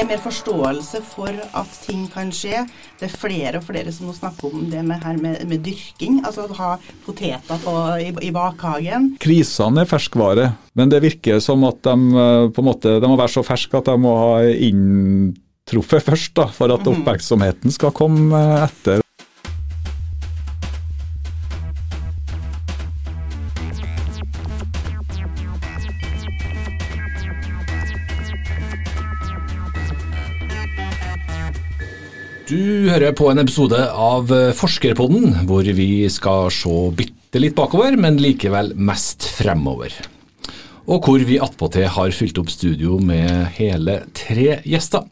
er mer forståelse for at ting kan skje. Det er flere og flere som nå snakker om det med, her med, med dyrking. Altså å ha poteter på, i, i bakhagen. Krisene er ferskvare, men det virker som at de eh, på en måte, de må være så ferske at de må ha inntruffet først, da, for at oppmerksomheten skal komme etter. Du hører på en episode av Forskerpodden, hvor vi skal se bitte litt bakover, men likevel mest fremover. Og hvor vi attpåtil har fylt opp studio med hele tre gjester.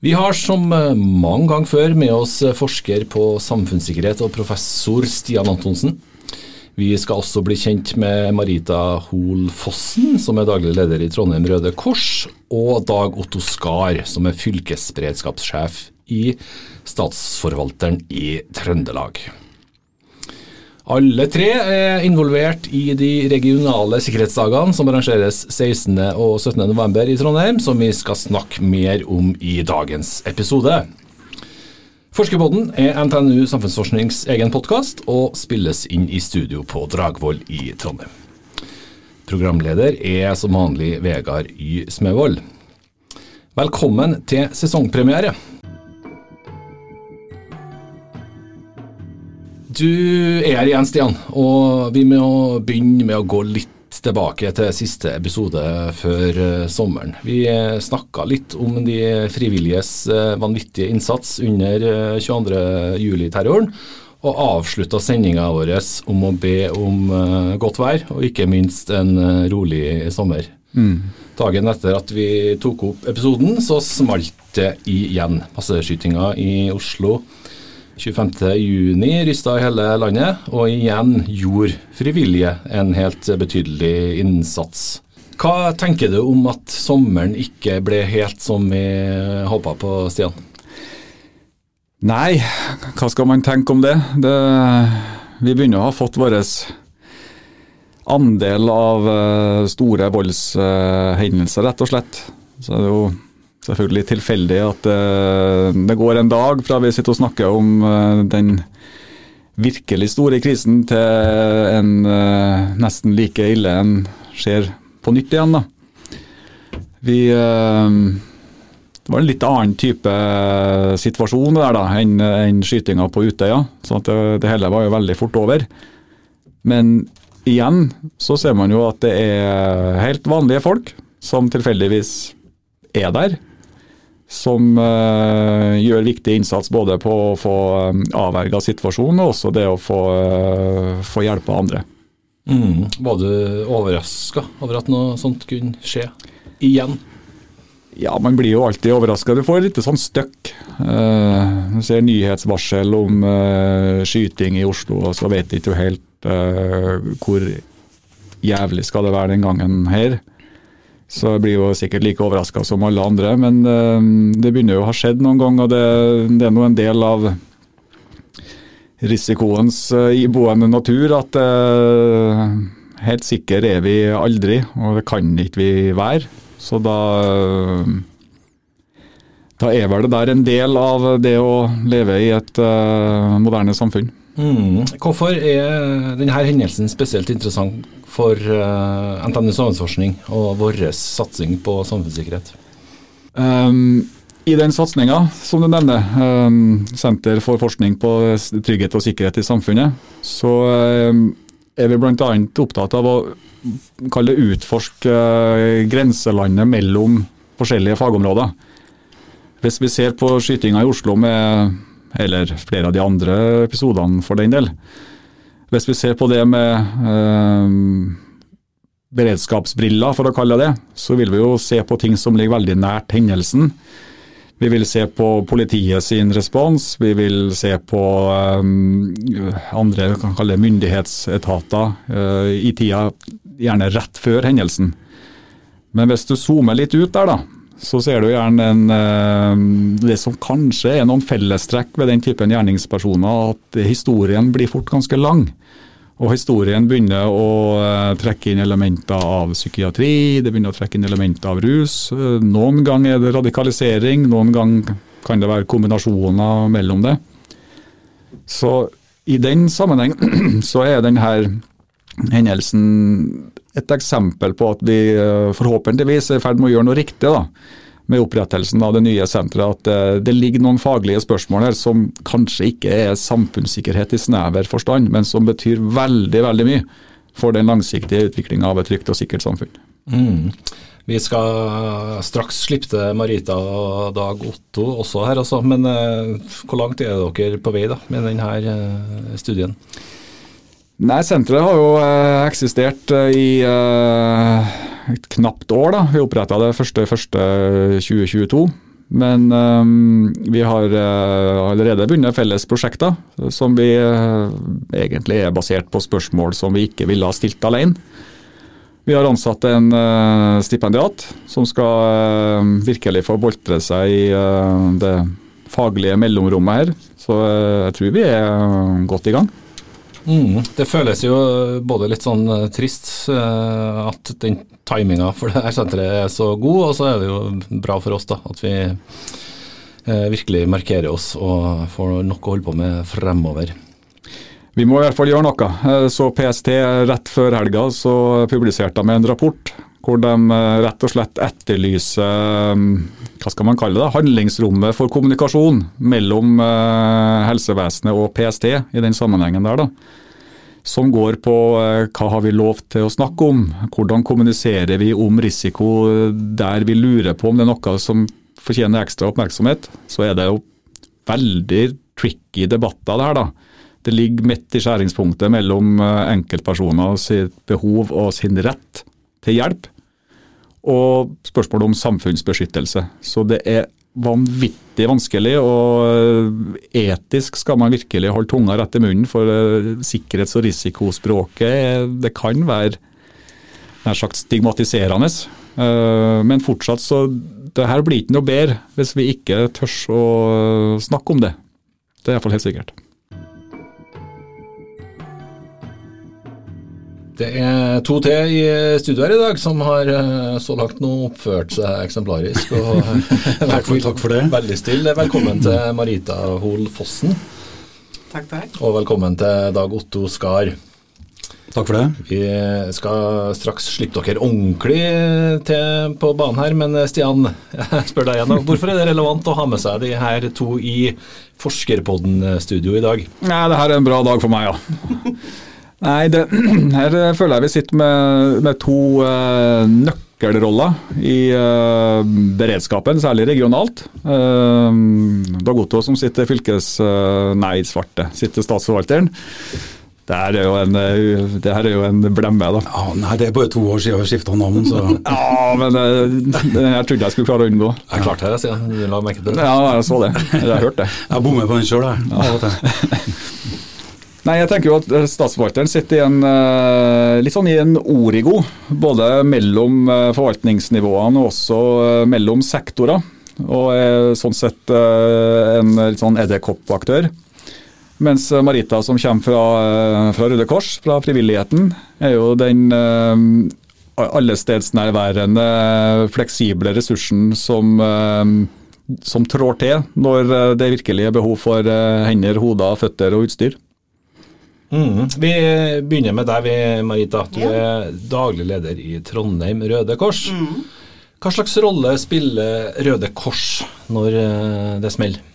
Vi har som mange ganger før med oss forsker på samfunnssikkerhet og professor Stian Antonsen. Vi skal også bli kjent med Marita Hoel Fossen, som er daglig leder i Trondheim Røde Kors, og Dag Otto Skar, som er fylkesberedskapssjef i Statsforvalteren i Trøndelag. Alle tre er involvert i de regionale sikkerhetsdagene som arrangeres 16. og 17. november i Trondheim, som vi skal snakke mer om i dagens episode. Forskerpodden er NTNU Samfunnsforsknings egen podkast og spilles inn i studio på Dragvoll i Trondheim. Programleder er som vanlig Vegard Y. Smevold. Velkommen til sesongpremiere. Du er her igjen, Stian, og vi må begynne med å gå litt tilbake til siste episode før uh, sommeren. Vi uh, snakka litt om de frivilliges uh, vanvittige innsats under uh, 22.07-terroren, og avslutta sendinga vår om å be om godt vær, og ikke minst en rolig sommer. Mm. Dagen etter at vi tok opp episoden, så smalt det igjen. Masseskytinga i Oslo 25.6 rysta hele landet, og igjen gjorde frivillige en helt betydelig innsats. Hva tenker du om at sommeren ikke ble helt som vi håpa på, Stian? Nei, hva skal man tenke om det? det vi begynner å ha fått vår andel av uh, store voldshendelser, rett og slett. Så det er jo selvfølgelig tilfeldig at uh, det går en dag fra vi sitter og snakker om uh, den virkelig store krisen, til en uh, nesten like ille en skjer på nytt igjen. da. Vi Det var en litt annen type situasjon der da, enn en skytinga på Utøya. så det, det hele var jo veldig fort over. Men igjen så ser man jo at det er helt vanlige folk som tilfeldigvis er der som uh, gjør viktig innsats både på å få um, avverga situasjonen og også det å få, uh, få hjelpe andre. Mm. Var du overraska over at noe sånt kunne skje igjen? Ja, man blir jo alltid overraska. Du får litt sånn støkk. Uh, du ser nyhetsvarsel om uh, skyting i Oslo, og så vet du ikke helt hvor jævlig skal det være den gangen her. Så jeg blir jo sikkert like overraska som alle andre, men uh, det begynner jo å ha skjedd noen ganger. og det, det er nå en del av risikoens uh, iboende natur at uh, helt sikre er vi aldri, og det kan ikke vi være. Så da da er vel det der en del av det å leve i et moderne samfunn. Mm. Hvorfor er denne hendelsen spesielt interessant for uh, NTNU samfunnsforskning og vår satsing på samfunnssikkerhet? Um, I den satsinga som du nevner, um, Senter for forskning på trygghet og sikkerhet i samfunnet, så um, er vi bl.a. opptatt av å kalle det utforske uh, grenselandet mellom forskjellige fagområder. Hvis vi ser på skytinga i Oslo med eller flere av de andre episodene for den del, hvis vi ser på det med eh, beredskapsbriller, for å kalle det så vil vi jo se på ting som ligger veldig nært hendelsen. Vi vil se på politiet sin respons, vi vil se på eh, andre kan kalle det myndighetsetater eh, i tida gjerne rett før hendelsen. Men hvis du zoomer litt ut der, da, så ser du gjerne en, uh, det som kanskje er noen fellestrekk ved den typen gjerningspersoner, at historien blir fort ganske lang. Og historien begynner å eh, trekke inn elementer av psykiatri, det begynner å trekke inn elementer av rus. Eh, noen ganger er det radikalisering, noen ganger kan det være kombinasjoner mellom det. Så i den sammenheng så er denne hendelsen et eksempel på at vi eh, forhåpentligvis er i ferd med å gjøre noe riktig da, med opprettelsen av det nye senteret. At det, det, ligger noen faglige spørsmål her som kanskje ikke er samfunnssikkerhet i snever forstand, men som betyr veldig, veldig mye for den langsiktige utviklinga av et trygt og sikkert samfunn. Mm. Vi skal straks slippe til Marita og Dag Otto også her, også, men eh, hvor langt er dere på vei da, med denne eh, studien? Nei, Senteret har jo eh, eksistert eh, i eh, et knapt år. da. Vi oppretta det 1.1.2022. Men vi har allerede vunnet felles prosjekter som vi egentlig er basert på spørsmål som vi ikke ville ha stilt alene. Vi har ansatt en stipendiat som skal virkelig få boltre seg i det faglige mellomrommet her. Så jeg tror vi er godt i gang. Mm, det føles jo både litt sånn eh, trist uh, at den timinga for det her senteret er så god, og så er det jo bra for oss da, at vi uh, virkelig markerer oss og får noe å holde på med fremover. Vi må i hvert fall gjøre noe. Så PST rett før helga så publiserte de en rapport hvor de rett og slett etterlyser hva skal man kalle det, handlingsrommet for kommunikasjon mellom helsevesenet og PST i den sammenhengen der. da som går på eh, hva har vi lov til å snakke om, hvordan kommuniserer vi om risiko der vi lurer på om det er noe som fortjener ekstra oppmerksomhet, så er det jo veldig tricky debatter det her. da. Det ligger midt i skjæringspunktet mellom eh, enkeltpersoner sitt behov og sin rett til hjelp, og spørsmålet om samfunnsbeskyttelse. Så det er vanvittig vanskelig, og etisk skal man virkelig holde tunga rett i munnen, for eh, sikkerhets- og risikospråket det kan være nær sagt stigmatiserende. Eh, men fortsatt så det her blir ikke noe bedre hvis vi ikke tør å snakke om det. Det er iallfall helt sikkert. Det er to til i studio her i dag som har eh, så langt nå oppført seg eksemplarisk. Og takk, for, takk for det. Veldig stille. Velkommen til Marita Hol Fossen. Takk, takk. Og velkommen til Dag Otto Skar. Takk for det. Vi skal straks slippe dere ordentlig til på banen her, men Stian, jeg spør deg igjen. Hvorfor er det relevant å ha med seg de her to i Forskerpodden-studio i dag? Nei, det her er en bra dag for meg, ja. Nei, det, her føler jeg vi sitter med, med to uh, nøkkelroller i uh, beredskapen, særlig regionalt. Uh, Dag Otto som sitter fylkes... Nei, svarte, sitter statsforvalteren. Det her er jo en, det her er jo en blemme, da. Ja, nei, Det er bare to år siden vi skifta navn, så Ja, men jeg trodde jeg skulle klare å unngå. Jeg klarte det, sier jeg. La merke til det. Ja, jeg så det. Jeg har hørt det. Jeg bommer på den sjøl, jeg. Ja. Nei, jeg tenker jo at eh, Statsforvalteren sitter i en, eh, litt sånn i en origo, både mellom eh, forvaltningsnivåene og også mellom sektorer. Og er sånn sett en litt sånn edderkoppaktør. Mens Marita, som kommer fra, fra Røde Kors, fra frivilligheten, er jo den allestedsnærværende, fleksible ressursen som, som trår til når det virkelig er behov for hender, hoder, føtter og utstyr. Mm. Vi begynner med deg, Marita. Du ja. er daglig leder i Trondheim Røde Kors. Mm. Hva slags rolle spiller Røde Kors når eh, det smeller?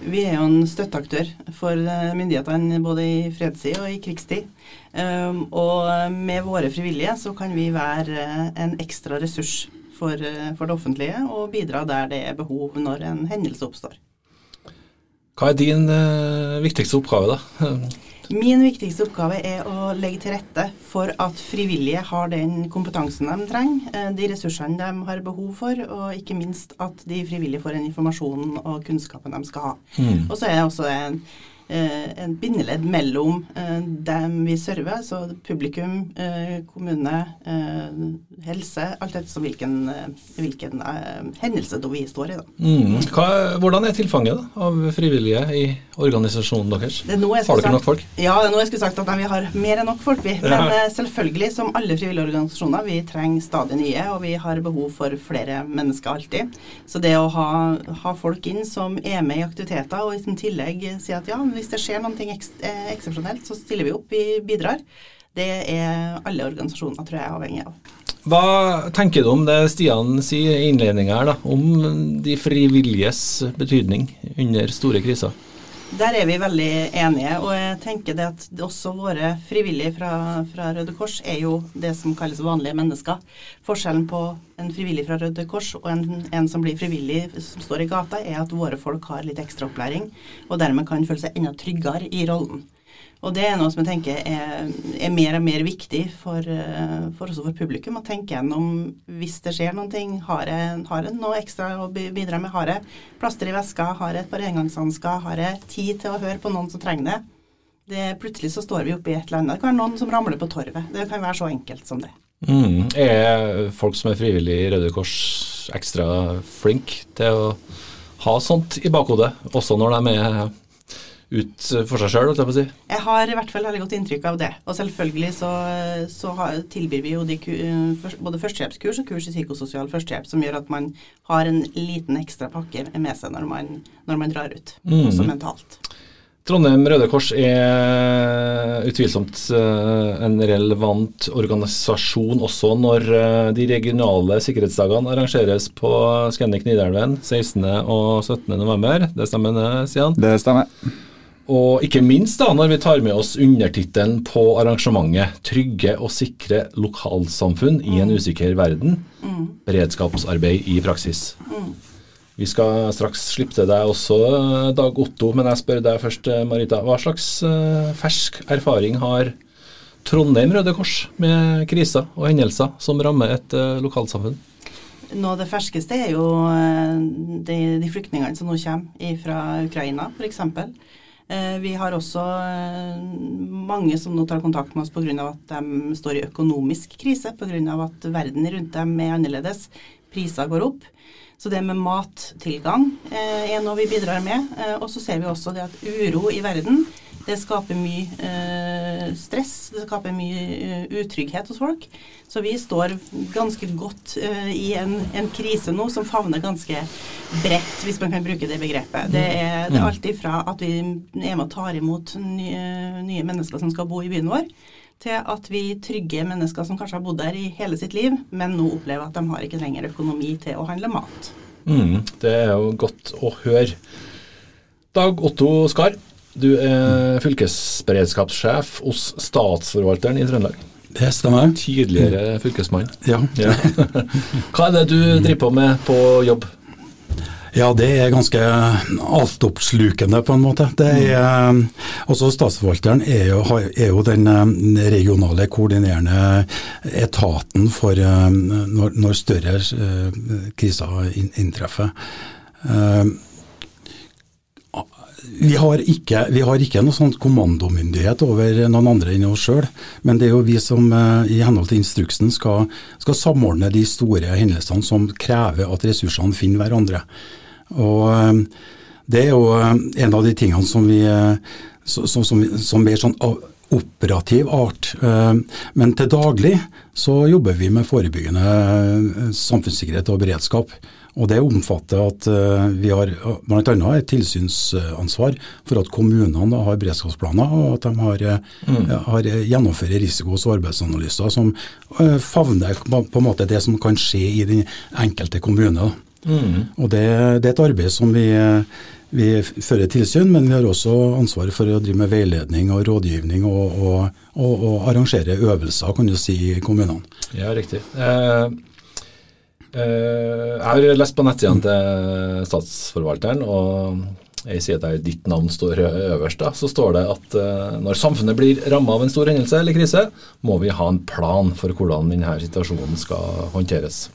Vi er jo en støtteaktør for eh, myndighetene både i fredstid og i krigstid. Um, og med våre frivillige så kan vi være en ekstra ressurs for, for det offentlige og bidra der det er behov når en hendelse oppstår. Hva er din viktigste oppgave, da? Min viktigste oppgave er å legge til rette for at frivillige har den kompetansen de trenger, eh, de ressursene de har behov for, og ikke minst at de frivillige får den informasjonen og kunnskapen de skal ha. Mm. Og så er det også en en bindeledd mellom eh, dem vi server, altså publikum, eh, kommune, eh, helse, alt etter hvilken, eh, hvilken eh, hendelse vi står i. Mm. Hva, hvordan er tilfanget da, av frivillige i organisasjonen deres? Det er nå jeg Har dere nok folk? Ja, det er nå jeg skulle sagt at vi har mer enn nok folk, vi. Men Ja. eh, selvfølgelig, som alle frivillige organisasjoner, vi trenger stadig nye, og vi har behov for flere mennesker alltid. Så det å ha, ha folk inn som er med i aktiviteter, og i tillegg si at ja, hvis det skjer noe eh, eksepsjonelt, så stiller vi opp, vi bidrar. Det er alle organisasjoner, tror jeg, avhengig av. Hva tenker du om det Stian sier i innledninga her, da, om de frivilliges betydning under store kriser? Der er vi veldig enige, og jeg tenker det at også våre frivillige fra, fra Røde Kors er jo det som kalles vanlige mennesker. Forskjellen på en frivillig fra Røde Kors og en, en som blir frivillig som står i gata, er at våre folk har litt ekstra opplæring, og dermed kan føle seg enda tryggere i rollen. Og det er noe som jeg tenker er, er mer og mer viktig for, eh, for også for publikum å tenke gjennom hvis det skjer noen ting. Har jeg, har jeg noe ekstra å bidra med? Har jeg plaster i veska? Har jeg et par engangshansker? Har jeg tid til å høre på noen som trenger det? det? Plutselig så står vi oppe i et eller annet. Det kan være noen som ramler på torvet. Det kan være så enkelt som det. Mm. Er folk som er frivillige i Røde Kors ekstra flinke til å ha sånt i bakhodet, også når de er ut for seg sjøl, holdt jeg på å si? Jeg har i hvert fall veldig godt inntrykk av det. Og selvfølgelig så, så har, tilbyr vi jo de, ku- både førstehjelpskurs og kurs i psykososial førstehjelp, som gjør at man har en liten ekstra pakke med seg når man, når man drar ut, også mentalt. Trondheim Røde Kors er utvilsomt eh, en relevant organisasjon også når eh, de regionale sikkerhetsdagene arrangeres på Scandic Nidelven 16. og 17. november. Det stemmer Sian? Stian? Det stemmer. Og ikke minst da når vi tar med oss undertittelen på arrangementet 'Trygge og sikre lokalsamfunn i en usikker verden'. Beredskapsarbeid i praksis. Vi skal straks slippe til deg også, Dag Otto, men jeg spør deg først, Marita. Hva slags eh, fersk erfaring har Trondheim Røde Kors med kriser og hendelser som rammer et eh, lokalsamfunn? Noe av det ferskeste er jo eh, de, de flyktningene som nå kommer fra Ukraina, f.eks. Vi har også eh, mange som nå tar kontakt med oss pga. at de står i økonomisk krise, pga. at verden rundt dem er annerledes. Priser går opp. Så det med mattilgang eh, er noe vi bidrar med. Eh, og så ser vi også det at uro i verden det skaper mye eh, stress, det skaper mye eh, utrygghet hos folk. Så vi står ganske godt eh, i en, en krise nå som favner ganske bredt, hvis man kan bruke det begrepet. Det er, det er alt ifra at vi er med og tar imot nye, nye mennesker som skal bo i byen vår, til at vi trygger mennesker som kanskje har bodd der i hele sitt liv, men nå opplever at de har ikke lenger økonomi til å handle mat. Mm, det er jo godt å høre. Dag Otto Skar, du er fylkesberedskapssjef hos Statsforvalteren i Trøndelag. Det stemmer. Tidligere fylkesmann. Ja. Ja. Hva er det du driver på med på jobb? Ja, det er ganske altoppslukende, på en måte. Det er, også Statsforvalteren er jo, er jo den eh, regionale koordinerende etaten for eh, når, når større eh, kriser inn- inntreffer. Vi har, ikke, vi har ikke noe sånn kommandomyndighet over noen andre enn oss sjøl, men det er jo vi som eh, i henhold til instruksen skal, skal samordne de store hendelsene som krever at ressursene finner hverandre. Og eh, Det er jo eh, en av de tingene som vi som, som, som, mer sånn operativ art. Men til daglig så jobber vi med forebyggende samfunnssikkerhet og beredskap. Og Det omfatter at eh, vi har bl.a. et tilsynsansvar for at kommunene har beredskapsplaner, og at de har, mm. har gjennomfører risiko- og sårbarhetsanalyser som eh, favner på en måte det som kan skje i den enkelte kommune. Mm. Og det, det er et arbeid som vi, vi fører tilsyn, men vi har også ansvar for å drive med veiledning og rådgivning og, og, og, og arrangere øvelser kan du si, i kommunene. Ja, riktig. Eh, eh, jeg har lest på nettsidene til Statsforvalteren, og jeg sier at ditt navn står øverst. da, Så står det at eh, når samfunnet blir rammet av en stor hendelse eller krise, må vi ha en plan for hvordan denne situasjonen skal håndteres.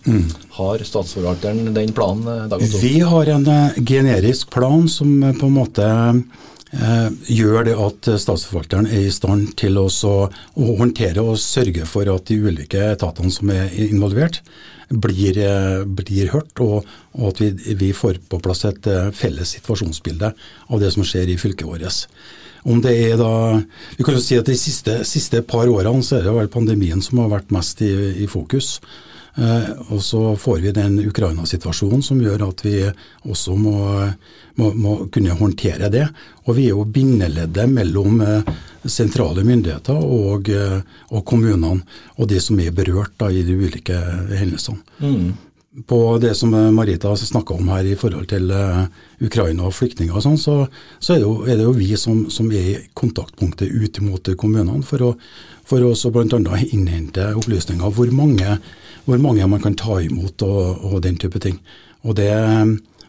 Har Statsforvalteren den planen, eh, Dag og Vi har en eh, generisk plan som eh, på en måte eh, gjør det at statsforvalteren er i stand til å håndtere og sørge for at de ulike etatene som er involvert, blir, blir hørt, og, og at vi, vi, får på plass et felles situasjonsbilde av det som skjer i fylket vårt. Om det er da, vi kan jo si at De siste, siste par årene så er det vel pandemien som har vært mest i, i fokus. Eh, og så får vi den Ukraina-situasjonen som gjør at vi også må, må, må, kunne håndtere det. Og vi er jo bindeleddet mellom eh, sentrale myndigheter og, eh, og, kommunene, og de som er berørt da, i de ulike hendelsene. Mm. På det som Marita snakka om her i forhold til Ukraina og flyktninger og sånn, så, så er, det jo, er, det jo, vi som, som er kontaktpunktet ut mot kommunene for å, for å bl.a. innhente opplysninger. Hvor mange hvor mange man kan ta imot og, og den type ting. Og det,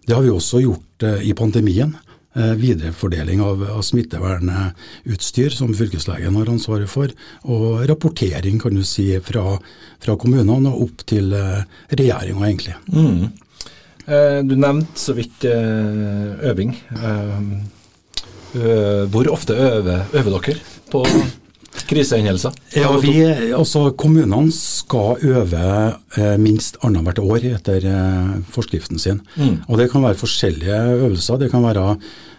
det, har vi også gjort uh, i pandemien. Uh, viderefordeling av, av smittevernutstyr som fylkeslegen har ansvaret for, og rapportering kan du si fra, fra kommunene og opp til uh, regjeringa, egentlig. Mm. Du nevnte så vidt øving. Hvor ofte øver, øver dere på Krisehendelser? Ja, vi, altså Kommunene skal øve eh, minst annethvert år etter eh, forskriften sin. Mm. Og Det kan være forskjellige øvelser. Det kan være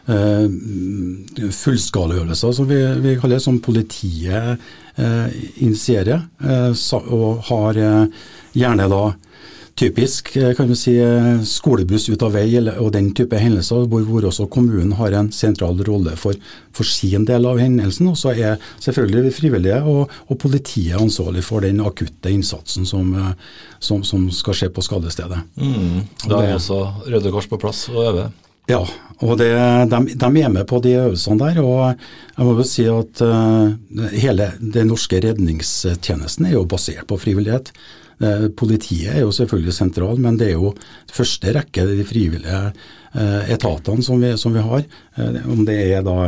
eh, fullskalaøvelser, som vi, vi, kaller det, som politiet eh, initierer. Eh, og har eh, gjerne da typisk eh, kan vi si, eh, skolebuss ut av vei og den type hendelser, hvor, hvor også kommunen har en sentral rolle for, for, sin del av hendelsen. Og så er selvfølgelig de frivillige og, og, politiet ansvarlig for den akutte innsatsen som, eh, som, som skal skje på skadestedet. Mm. Da er også Røde Kors på plass og øver? Ja, og det, de, de, er med på de øvelsene der. og jeg må jo si at uh, Hele den norske redningstjenesten er jo basert på frivillighet. Eh, politiet er jo selvfølgelig sentral, men det er jo første rekke de frivillige eh, etatene som vi, som vi har. Eh, om det er da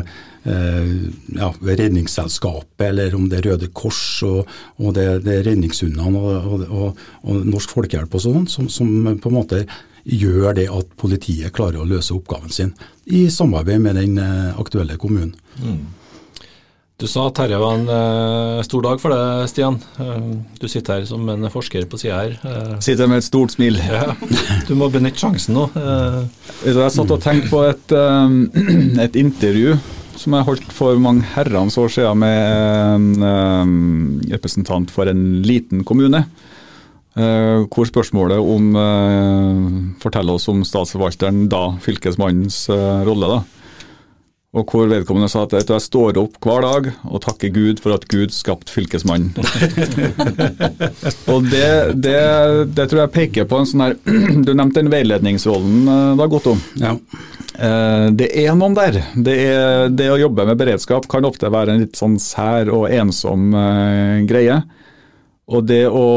ja, Redningsselskapet, eller om det er Røde Kors og, og det, det, er redningshundene og, og, og, Norsk Folkehjelp og sånn, som, som, på en måte gjør det at politiet klarer å løse oppgaven sin i samarbeid med den aktuelle kommunen. Mm. Du sa at dette var en uh, stor dag for deg, Stian. Uh, du sitter her som en forsker på sida her. Uh, sitter med et stort smil. Ja. Du må benytte sjansen nå. Jeg satt og tenkte på et, et, intervju som jeg holdt for mange herrens år siden med en representant for en liten kommune. hvor spørsmålet om Fortell oss om statsforvalteren, da fylkesmannens rolle. da og hvor vedkommende sa at jeg står opp hver dag og takker Gud for at Gud skapte fylkesmannen. og det, det, det, tror jeg peker på en sånn her Du nevnte den veiledningsrollen eh, da, Gotto. Ja. Eh, det er noen der. Det, er, det, å jobbe med beredskap kan ofte være en litt sånn sær og ensom uh, greie. Og det å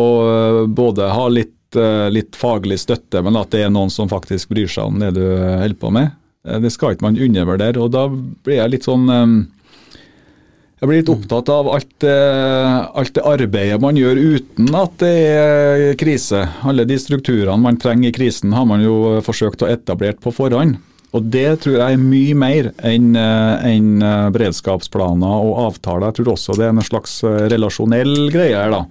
både ha litt, litt faglig støtte, men at det er noen som faktisk bryr seg om det du holder på med Eh, det skal ikke man undervurdere. og Da blir jeg litt sånn eh, Jeg blir litt opptatt av alt, alt det arbeidet man gjør uten at det er krise. Alle de strukturene man trenger i krisen har man jo forsøkt å etablere på forhånd. Og Det tror jeg er mye mer enn en beredskapsplaner og avtaler. Jeg tror også det er en slags relasjonell greie her. da.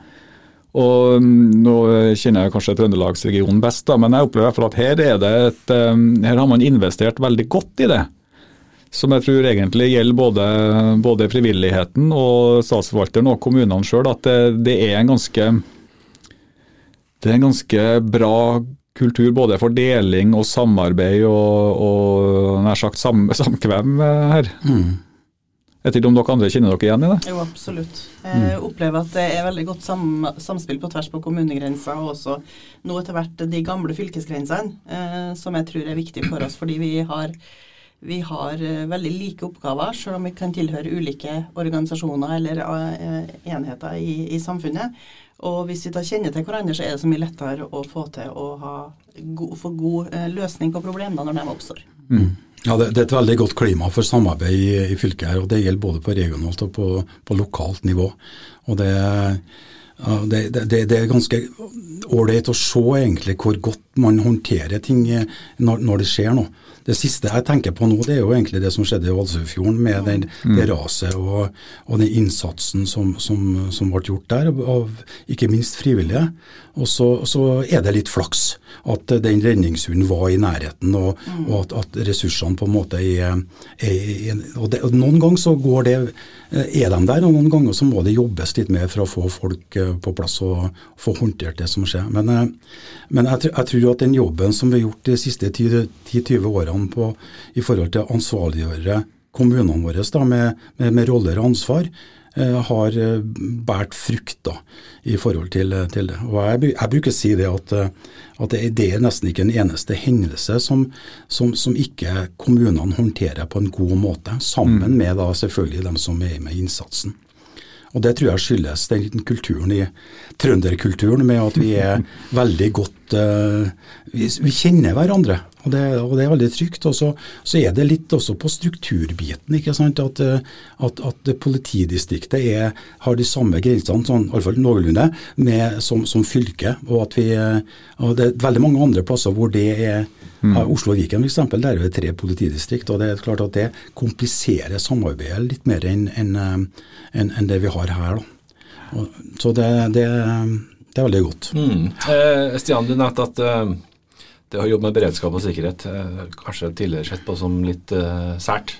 Og mm, Nå kjenner jeg kanskje Trøndelagsregionen best, da, men jeg opplever i hvert fall at her, er det et, um, her har man investert veldig godt i det. Som jeg tror egentlig gjelder både, både frivilligheten og statsforvalteren og kommunene sjøl. At det, det, er en ganske det er en ganske bra kultur både for deling og samarbeid og, og nær sagt sam, samkvem her. Mm. Jeg vet ikke om dere andre kjenner dere igjen i det? Jo, absolutt. Jeg mm. opplever at det er veldig godt sam samspill på tvers på kommunegrenser, og også nå etter hvert de gamle fylkesgrensene, eh, som jeg tror er viktig for oss. Fordi vi har, vi har eh, veldig like oppgaver, selv om vi kan tilhøre ulike organisasjoner eller eh, enheter i, i, samfunnet. Og hvis vi da kjenner til hverandre, så er det så mye lettere å få til å få god eh, løsning på problemene når de oppstår. Mm. Ja, det, det, er et veldig godt klima for samarbeid i, i, fylket her, og det gjelder både på regionalt og på, på lokalt nivå. Og det, det, det er ganske ålreit å se egentlig hvor godt man håndterer ting når, når det skjer noe. Det siste jeg tenker på nå, det er jo egentlig det som skjedde i Valsøyfjorden, med den, det raset og, og, den innsatsen som, som, som ble gjort der, av ikke minst frivillige. Og så, så, er det litt flaks at den redningshunden var i nærheten, og, mm. og at, at, ressursene på en måte er, er og, det, og, Noen ganger så går det, er de der, og noen ganger så må det jobbes litt mer for å få folk eh, på plass og få håndtert det som skjer. Men, eh, men jeg, jeg, tror at den jobben som vi har gjort de siste 10-20 årene på, i forhold til å ansvarliggjøre kommunene våre da, med, med, med roller og ansvar, Eh, har eh, båret frukt da, i forhold til, til det. Og jeg, jeg, bruker å si det at, eh, at det, det, er nesten ikke en eneste hendelse som, som, som, ikke kommunene håndterer på en god måte, sammen mm. med da selvfølgelig dem som er med i innsatsen. Og Det tror jeg skyldes den kulturen i trønderkulturen med at vi er veldig godt uh, vi, vi, kjenner hverandre. Og det, og det, er veldig trygt. Og så, så, er det litt også på strukturbiten. ikke sant, At, at, at politidistriktet er, har de samme grensene, sånn, iallfall noenlunde, med, som, som fylke. Og at vi, og det er veldig mange andre plasser hvor det er mm. Oslo og Viken f.eks. Der er det tre politidistrikt. og det er klart at Det kompliserer samarbeidet litt mer enn en, en, en det vi har her. da. Så det, det, det, er veldig godt. Mm. Eh, Stian, du nevnte at eh det å jobbe med beredskap og sikkerhet eh, kanskje tidligere sett på som litt uh, sært.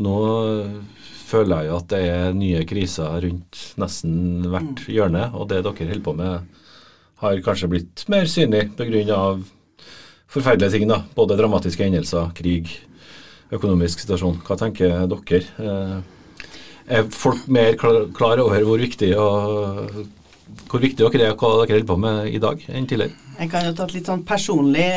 Nå føler jeg jo at det er nye kriser rundt nesten hvert mm. hjørne, og det dere holder på med har kanskje blitt mer synlig pga. forferdelige ting. da, Både dramatiske hendelser, krig, økonomisk situasjon. Hva tenker dere? Er folk mer klar over hvor viktig, og, hvor viktig dere er og hva dere holder på med i dag, enn tidligere? Jeg kan jo ta et litt sånn personlig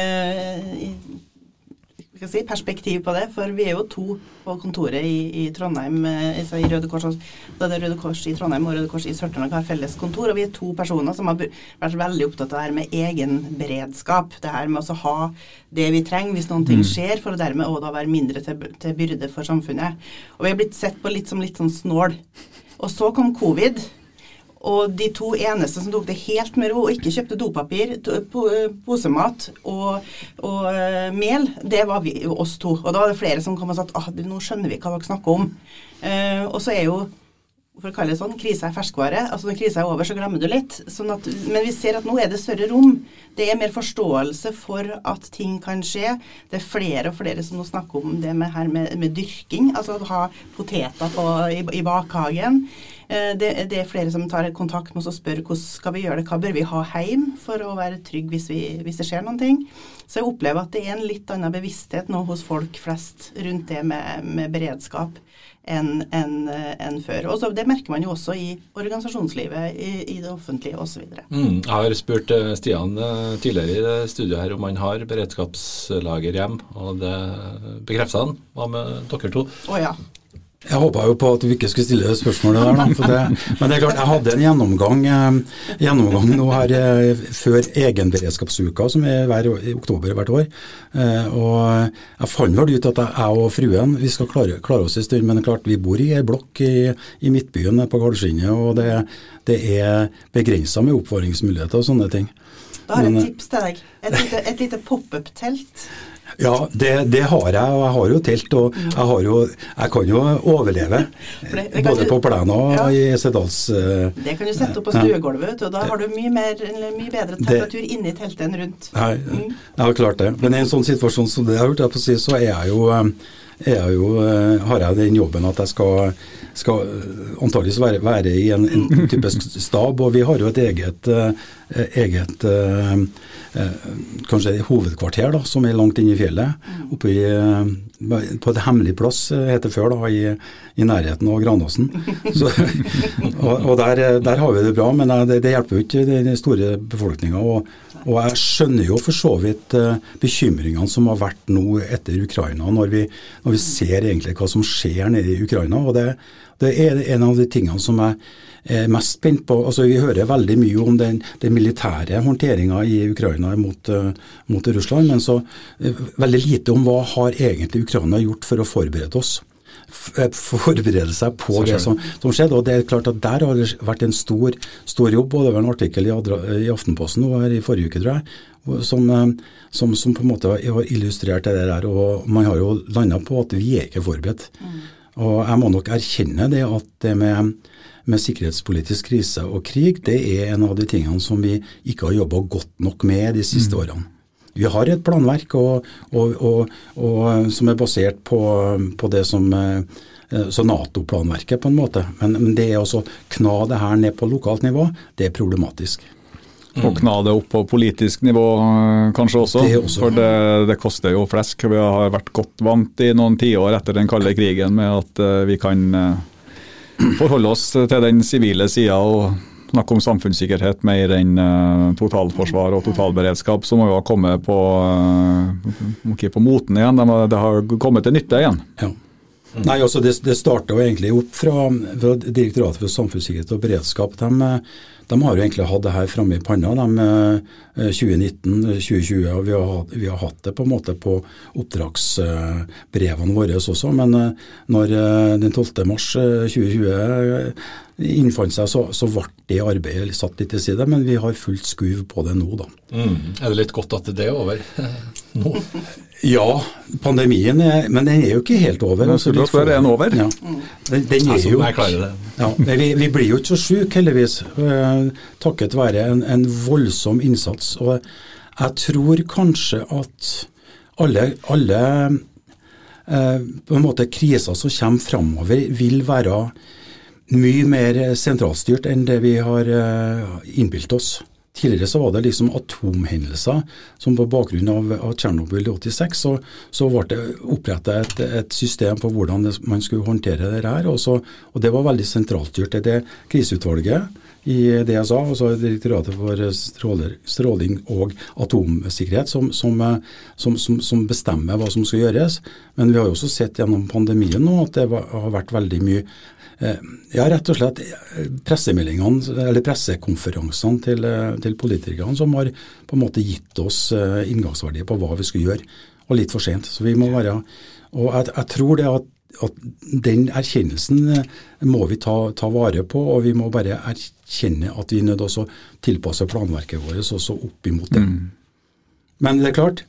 eh, si, perspektiv på det, for vi er jo to på kontoret i, i Trondheim. Eh, altså i Røde Kors, er Røde Kors i Trondheim og Røde Kors i Sør-Trøndelag har felles kontor. Og vi er to personer som har vært veldig opptatt av det her med egen beredskap. Det her med å ha det vi trenger hvis noen ting mm. skjer, for å dermed òg da være mindre til, til, byrde for samfunnet. Og vi er blitt sett på litt som litt sånn snål. Og så kom covid. Og de to eneste som tok det helt med ro og ikke kjøpte dopapir, posemat og, og uh, mel, det var vi, oss to. Og da var det flere som kom og sa at ah, nå skjønner vi hva dere snakker om. Uh, og så er jo for å kalle det sånn, krisa er ferskvare. altså Når krisa er over, så glemmer du litt. Sånn at, men vi ser at nå er det større rom. Det er mer forståelse for at ting kan skje. Det er flere og flere som nå snakker om det med, her med, med dyrking. Altså å ha poteter på, i, i bakhagen. Eh, det, det, er flere som tar kontakt med oss og spør hvordan skal vi gjøre det, hva bør vi ha hjem for å være trygg hvis, vi, hvis det skjer noen ting. Så jeg opplever at det er en litt annen bevissthet nå hos folk flest rundt det med, med beredskap enn en, en før. Og så, Det merker man jo også i organisasjonslivet, i, i det offentlige osv. Mm, jeg har spurt eh, Stian eh, tidligere i studioet her om han har beredskapslager hjem, og det bekrefter han. Hva med dere to? Å ja. Jeg håpa jo på at du ikke skulle stille spørsmålet der, da. Det, men det er klart, jeg hadde en gjennomgang, eh, gjennomgang nå her eh, før egenberedskapsuka, som er hver, i oktober hvert år. Eh, og jeg fant vel ut at jeg og fruen vi skal klare, klare oss en stund. Men det er klart, vi bor i ei blokk i, i, Midtbyen på Galskinnet, og det, det er begrensa med oppvaringsmuligheter og sånne ting. Da har jeg et tips til deg. Et lite, et lite pop-up-telt. Ja, det, det, har jeg. Og jeg har jo telt. Og jeg, har jo, jeg kan jo overleve. Det, det både på plenen og ja. i Esedals uh, Det kan du sette opp på stuegulvet, og da har du mye, mer, mye bedre temperatur inni teltet enn rundt. Nei, mm. jeg har klart det. Men i en sånn situasjon som det har hørt, så er jeg jo eh, jeg jo, eh, har jeg den jobben at jeg skal, skal antakeligvis være, være, i en, en typisk stab. Og vi har jo et eget, eget Eh, kanskje hovedkvarter da, som er langt inne i fjellet. Oppe i, eh, på et hemmelig plass, eh, heter det før, da, i, i nærheten av Granåsen. Så, og, og der, der, har vi det bra, men det, det hjelper jo ikke den store befolkninga. Og, jeg skjønner jo for så vidt bekymringene som har vært nå etter Ukraina, når vi, når vi ser egentlig hva som skjer nede i Ukraina. og det, det er en av de tingene som jeg er mest spent på. Altså, vi hører veldig mye om den, den militære håndteringa i Ukraina mot, uh, mot, Russland, men så uh, veldig lite om hva har egentlig Ukraina gjort for å forberede oss. Forberede seg på det som, som, skjedde. og det er klart at Der har det vært en stor, stor jobb. det var en artikkel i, i Aftenposten og her i forrige uke, tror jeg, som, som, som, på en måte har illustrert det der. og Man har jo landa på at vi er ikke forberedt. Mm. Og Jeg må nok erkjenne det at det med, med sikkerhetspolitisk krise og krig, det er en av de tingene som vi ikke har jobba godt nok med de siste mm. årene. Vi har et planverk og, og, og, som er basert på, på det som eh, så Nato-planverket, på en måte. Men, men det altså kna det her ned på lokalt nivå, det er problematisk. Mm. Og kna det opp på politisk nivå eh, kanskje også, det også. for det, det, koster jo flesk. Vi har vært godt vant i noen tiår etter den kalde krigen med at uh, vi kan forholde oss til den sivile sida og snakke om samfunnssikkerhet mer enn uh, totalforsvar og totalberedskap, så må jo ha kommet på, uh, på moten igjen. De, det har kommet til nytte igjen. Ja. Nei, altså Det, det starta egentlig opp fra, fra Direktoratet for samfunnssikkerhet og beredskap. De, de har jo egentlig hatt det her framme i panna de 2019-2020. og vi har, vi har, hatt det på en måte på oppdragsbrevene våre også. Men når den 12. mars 2020 innfant seg, så, så ble det arbeidet satt litt til side. Men vi har fullt skuv på det nå, da. Mm. Er det litt godt at det er over nå? ja, pandemien er Men den er jo ikke helt over. Altså, litt for, er den over? Ja. Den, den er jo, ja, vi, vi, blir jo ikke så syke, heldigvis, uh, takket være en, en, voldsom innsats. Og jeg tror kanskje at alle, alle eh, på en måte kriser som kommer framover, vil være mye mer sentralstyrt enn det vi har uh, innbilt oss. Tidligere så var det liksom atomhendelser som på bakgrunn av, av Tsjernobyl i 86, så, så ble det opprettet et, et, system for hvordan det, man skulle håndtere det her. Og, så, og det var veldig sentralstyrt. Det er kriseutvalget i DSA, altså Direktoratet for stråler, stråling og atomsikkerhet, som, som, som, som, bestemmer hva som skal gjøres. Men vi har jo også sett gjennom pandemien nå at det var, har vært veldig mye Eh, ja, rett og slett eh, pressemeldingene, eller pressekonferansene til, eh, til, politikerne som har på en måte gitt oss inngangsverdier på hva vi skulle gjøre, og litt for sent. Så vi må være, og jeg, jeg tror det at, at, den erkjennelsen må vi ta, ta, vare på, og vi må bare erkjenne at vi er nødt til å tilpasse planverket vårt også opp imot det. Mm. Men det er klart,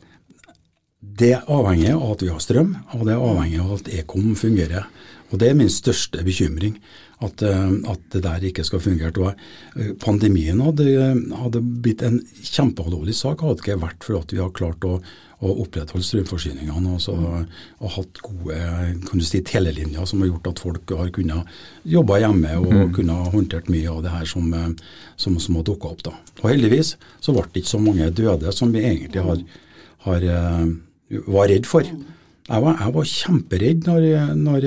det avhenger av at vi har strøm, og det avhenger av at Ekom fungerer. Og Det er min største bekymring, at, eh, at det der ikke skal fungere. Eh, pandemien hadde, hadde, blitt en kjempealvorlig sak hadde det ikke vært for at vi har klart å, å opprettholde strømforsyningene og, så, og, hatt gode kan du si, telelinjer som har gjort at folk har kunnet jobbe hjemme og mm. kunne håndtert mye av det her som, eh, som, som har dukka opp. da. Og Heldigvis så ble det ikke så mange døde som vi egentlig har, har, var redd for. Jeg var, jeg var kjemperedd når, når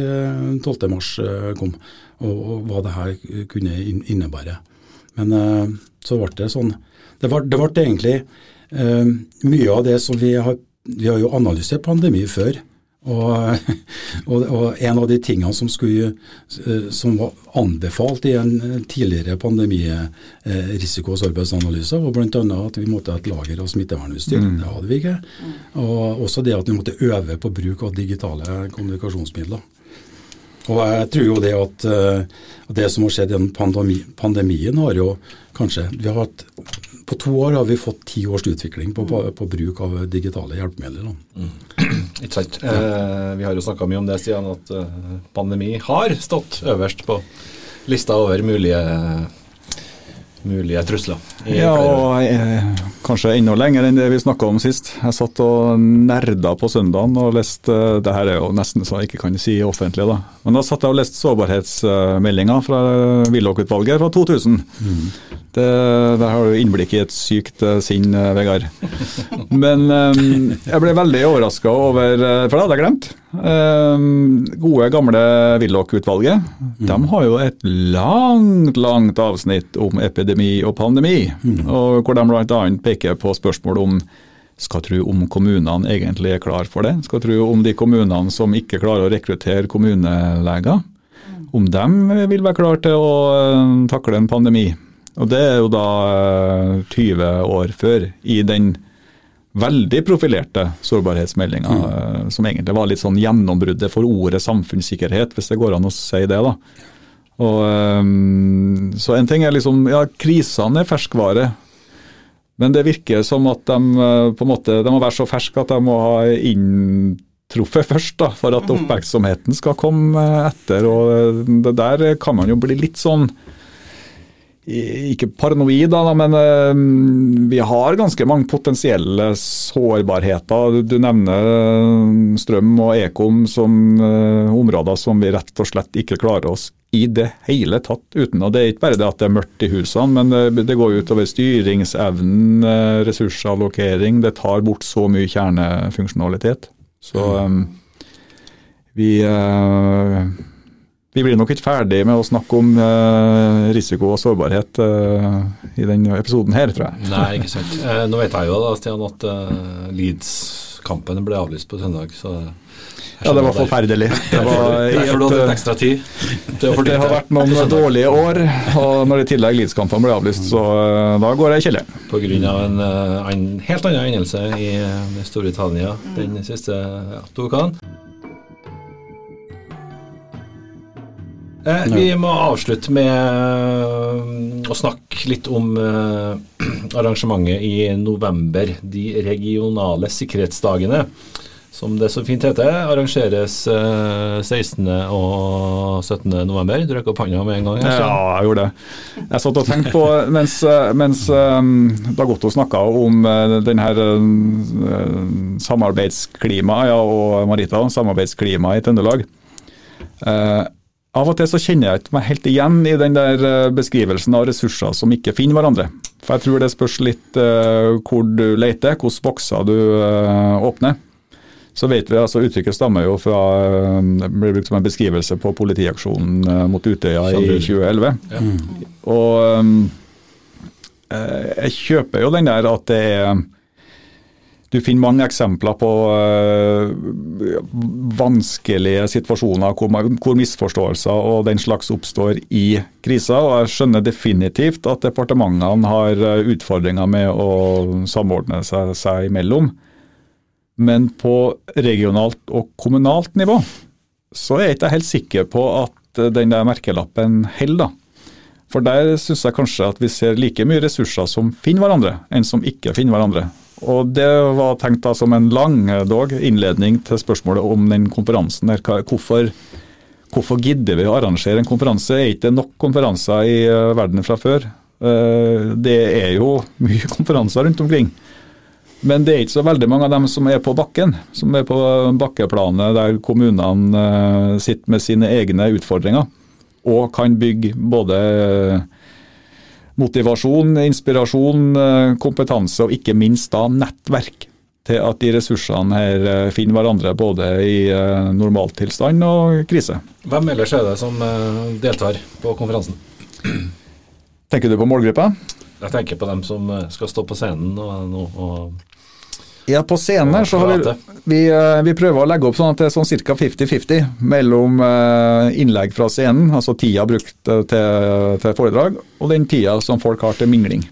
12. mars eh, kom, og, og, hva det her kunne innebære. Men uh, så ble det sånn. Det ble, det ble egentlig uh, mye av det som vi har Vi har jo analysert pandemi før. Og, og, og, en av de tingene som, skulle, eh, som var anbefalt i en tidligere pandemirisiko- og sårbarhetsanalyse, var bl.a. at vi måtte ha et lager av smittevernutstyr. Mm. Det hadde vi ikke. Og også det at vi måtte øve på bruk av digitale kommunikasjonsmidler. Og jeg tror jo det at, uh, det som har skjedd gjennom pandemi, pandemien, har jo kanskje vi har hatt, På to år har vi fått ti års utvikling på, på, på bruk av digitale hjelpemidler. Mm. Ikke sant. Ja. Eh, vi har jo snakka mye om det siden at eh, pandemi har stått øverst på lista over mulige mulige trusler. Ja, og eh, kanskje enda lenger enn det vi snakka om sist. Jeg satt og nerda på søndagen og leste eh, Det her er jo nesten så jeg ikke kan si offentlig, da. Men da satt jeg og leste sårbarhetsmeldinga fra Willoch-utvalget fra 2000. Mm. Det, der har du innblikk i et sykt eh, sinn, Vegard. Men um, jeg ble veldig overraska over For det hadde jeg glemt. Um, gode, gamle Willoch-utvalget. Mm. De har jo et langt, langt avsnitt om epidemi og pandemi. Mm. og Hvor de bl.a. peker på spørsmål om skal tro om kommunene egentlig er klar for det. Skal tro om de kommunene som ikke klarer å rekruttere kommuneleger. Om dem vil være klar til å uh, takle en pandemi. Og Det er jo da uh, eh, 20 år før, i den veldig profilerte sårbarhetsmeldinga mm. som egentlig var litt sånn gjennombruddet for ordet samfunnssikkerhet, hvis det går an å si det. da. Og, så en ting er liksom, ja, Krisene er ferskvare, men det virker som at de på en måte, de må være så ferske at de må ha inntruffet først, da, for at mhm. oppmerksomheten skal komme etter. og det Der kan man jo bli litt sånn ikke paranoid, da, men vi har ganske mange potensielle sårbarheter. Du nevner strøm og ekom som områder som vi rett og slett ikke klarer oss i det hele tatt uten. Og Det er ikke bare det at det er mørkt i husene, men det går utover styringsevnen, ressursallokering. Det tar bort så mye kjernefunksjonalitet. Så um, vi vi blir nok ikke ferdig med å snakke om uh, risiko og sårbarhet uh, i denne episoden her, tror jeg. Nei, ikke sant. Uh, nå vet jeg jo da, Stian, at Leeds-kampen ble avlyst på søndag. så... Ja, det var forferdelig. Det, var tid. Det, det har vært noen dårlige år, og når i tillegg Leeds-kampene ble avlyst, så da går jeg i kjelleren. Pga. En, en helt annen hendelse i Storbritannia den siste ja, to ukene. Eh, vi må avslutte med eh, å snakke litt om eh, arrangementet i november. De regionale sikkerhetsdagene, som det så fint heter, arrangeres 16. og 17. november. Du rekker opp hånda med en gang. Jeg ja, jeg gjorde det. Jeg satt og tenkte på, mens, mens Dagotto snakka om denne samarbeidsklimaet, ja, og Marita, samarbeidsklimaet i Trøndelag. Av og til så kjenner jeg ikke meg helt igjen i den der eh, beskrivelsen av ressurser som ikke finner hverandre. For jeg tror det spørs litt hvor du leter, hvilke bokser du åpner. Så vet vi, altså Uttrykket stammer jo fra uh, ble brukt som en beskrivelse på politiaksjonen uh, mot Utøya i 2011. Ja. Og um, jeg kjøper jo den der at det er du finner mange eksempler på uh, vanskelige situasjoner hvor, hvor, misforståelser og den slags oppstår i krisa. og Jeg skjønner definitivt at departementene har eh, utfordringer med å samordne seg, seg imellom. Men på regionalt og kommunalt nivå så er jeg ikke helt sikker på at eh, den der merkelappen holder. For der syns jeg kanskje at vi ser like mye ressurser som finner hverandre, enn som ikke finner hverandre. Og Det var tenkt da som en lang dog, innledning til spørsmålet om den konferansen. der. Hvorfor, hvorfor gidder vi å arrangere en konferanse? Er ikke nok konferanser i eh, verden fra før? Eh, det er jo mye konferanser rundt omkring. Men det er ikke så veldig mange av dem som er på bakken, som er på bakkeplanet der kommunene eh, sitter med sine egne utfordringer og kan bygge både motivasjon, inspirasjon, eh, kompetanse og ikke minst da nettverk til at de ressursene her eh, finner hverandre både i normaltilstand og krise. Hvem ellers er det som deltar på konferansen? Tenker du på målgruppa? Jeg tenker på dem som skal stå på scenen og, og ja, på scenen så har vi, vi, eh, vi, prøver å legge opp sånn at det er sånn ca. 50-50 mellom eh, innlegg fra scenen, altså tida brukt eh, til, til, foredrag, og den tida som folk har til mingling.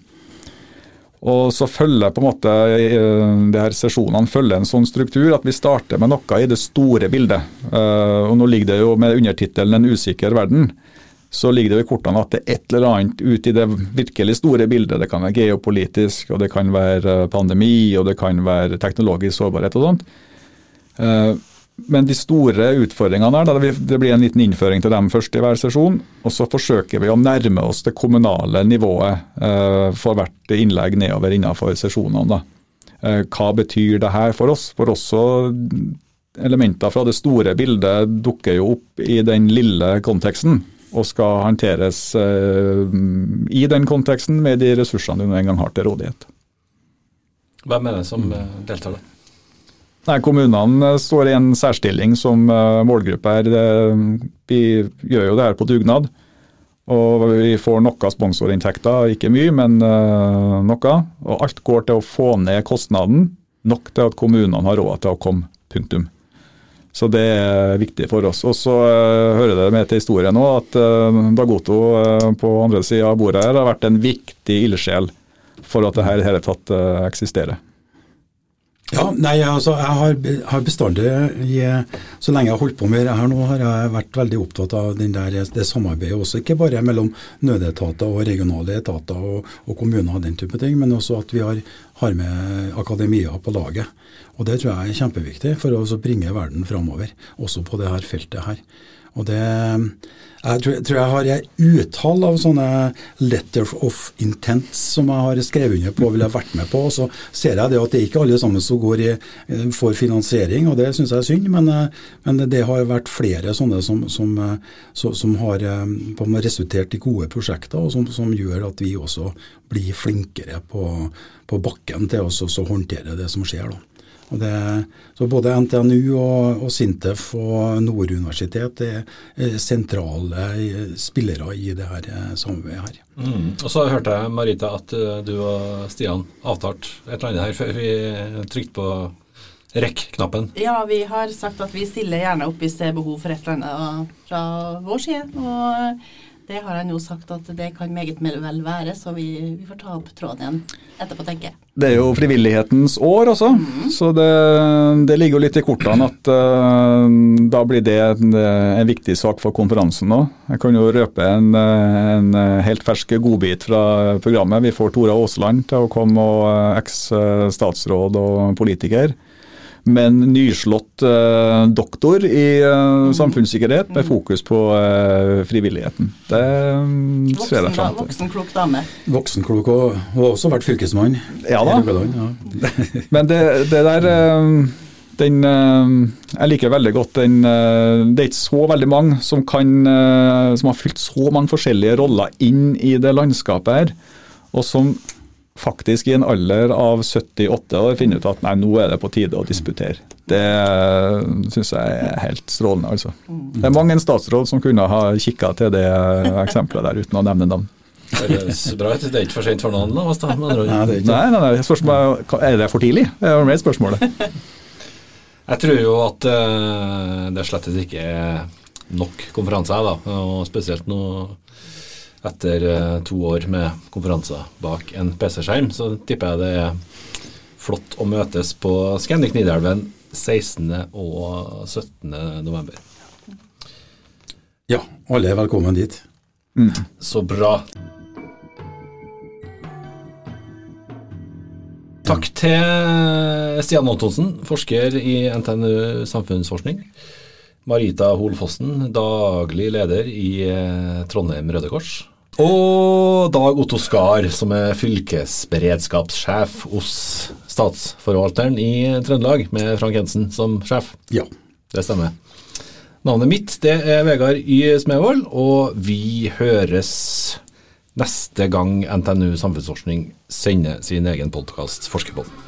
Og så følger på en måte de her sesjonene følger en sånn struktur at vi starter med noe i det store bildet. Og Nå ligger det jo med undertittelen 'En usikker verden' så ligger det i kortene at det er et eller annet ute i det virkelig store bildet. Det kan være geopolitisk, og det kan være eh, pandemi, og det kan være teknologisk sårbarhet og sånt. Eh, men de store utfordringene der, det blir en liten innføring til dem først i hver sesjon. Og så forsøker vi å nærme oss det kommunale nivået eh, for hvert innlegg nedover innenfor sesjonene. Hva betyr det her for oss? For også elementer fra det store bildet dukker jo opp i den lille konteksten og skal håndteres eh, i den konteksten med de ressursene du en gang har til rådighet. Hvem er det som eh, deltar, da? Nei, Kommunene eh, står i en særstilling som målgruppe her. Vi gjør jo det her på dugnad. Og vi får noe sponsorinntekter, ikke mye, men noe. Og alt går til å få ned kostnaden nok til at kommunene har råd til å komme. Punktum. Så det er viktig for oss. Og så uh, hører det med til historien nå at uh, Dagoto uh, på andre sida av bordet her har vært en viktig ildsjel for at det her i hele tatt eksisterer. Ja, nei, altså jeg har, har bestandig, så lenge jeg har holdt på med det her nå, har jeg vært veldig opptatt av der, det samarbeidet også. Ikke bare mellom nødetater og regionale etater og, og kommuner og den type ting, men også at vi har, har med akademia på laget. Og Det tror jeg er kjempeviktig for å bringe verden framover, også på det her feltet her. Og det, Jeg tror, tror jeg har et utall av sånne letter of intent som jeg har skrevet under på og ville vært med på. og Så ser jeg det at det er ikke alle sammen som går i, eh, får finansiering, og det syns jeg er synd. Men, eh, men, det har vært flere sånne som, som, som, som har resultert i gode prosjekter, og som, gjør at vi også blir flinkere på, på bakken til å håndtere det som skjer. da. Det, så Både NTNU og, og Sintef og Nord universitet er sentrale spillere i det her eh, samarbeidet. her. Mm. Og Så hørte jeg Marita at eh, du og Stian avtalte et eller annet her før vi trykte på rekk-knappen. Ja, vi har sagt at vi stiller gjerne opp hvis det er behov for et eller annet fra vår side. og det har han jo sagt at det kan meget vel være, så vi, vi får ta opp tråden igjen etterpå, tenker jeg. Det er jo frivillighetens år også, mm. så det, det, ligger jo litt i kortene at uh, da blir det en, en, viktig sak for konferansen nå. Jeg kan jo røpe en, en helt fersk godbit fra programmet. Vi får Tora Aasland til å komme, og eh, eks-statsråd og politiker men nyslått eh, doktor i eh, samfunnssikkerhet med fokus på eh, frivilligheten. Det mm, ser jeg fram til. Voksenklok dame. Voksenklok og, og også vært fylkesmann. Ja da. Ja. men det, det der eh, den, eh, jeg liker veldig godt den eh, Det er ikke så veldig mange som, kan, som har fylt så mange forskjellige roller inn i det landskapet her, og som faktisk i en alder av 78 år finner ut at nei, nå er det på tide å disputere. Det syns jeg er helt strålende, altså. Det er mange en statsråd som kunne ha kikka til det eksempelet der uten å nevne navn. Det høres bra ut. Det er ikke for sent for noen av oss, da? Nei, nei, nei, nei. Spørsmålet, er det for tidlig? Det er mer spørsmålet. Jeg tror jo at uh, det slett ikke er nok konferanser, da. og spesielt nå etter eh, to år med konferanser bak en PC-skjerm, så tipper jeg det er flott å møtes på Scandic Nidelven 16. og 17. november. Ja, alle er velkommen dit. Mm. Så bra. Takk til Stian Antonsen, forsker i NTNU samfunnsforskning. Marita Holfossen, daglig leder i eh, Trondheim Røde Kors. Og Dag Otto Skar, som er fylkesberedskapssjef hos Statsforvalteren i Trøndelag, med Frank Jensen som sjef. Ja. Det stemmer. Navnet mitt det er Vegard Y. Smevold, og vi høres neste gang NTNU Samfunnsforskning sender sin egen podkast Forskerpodden.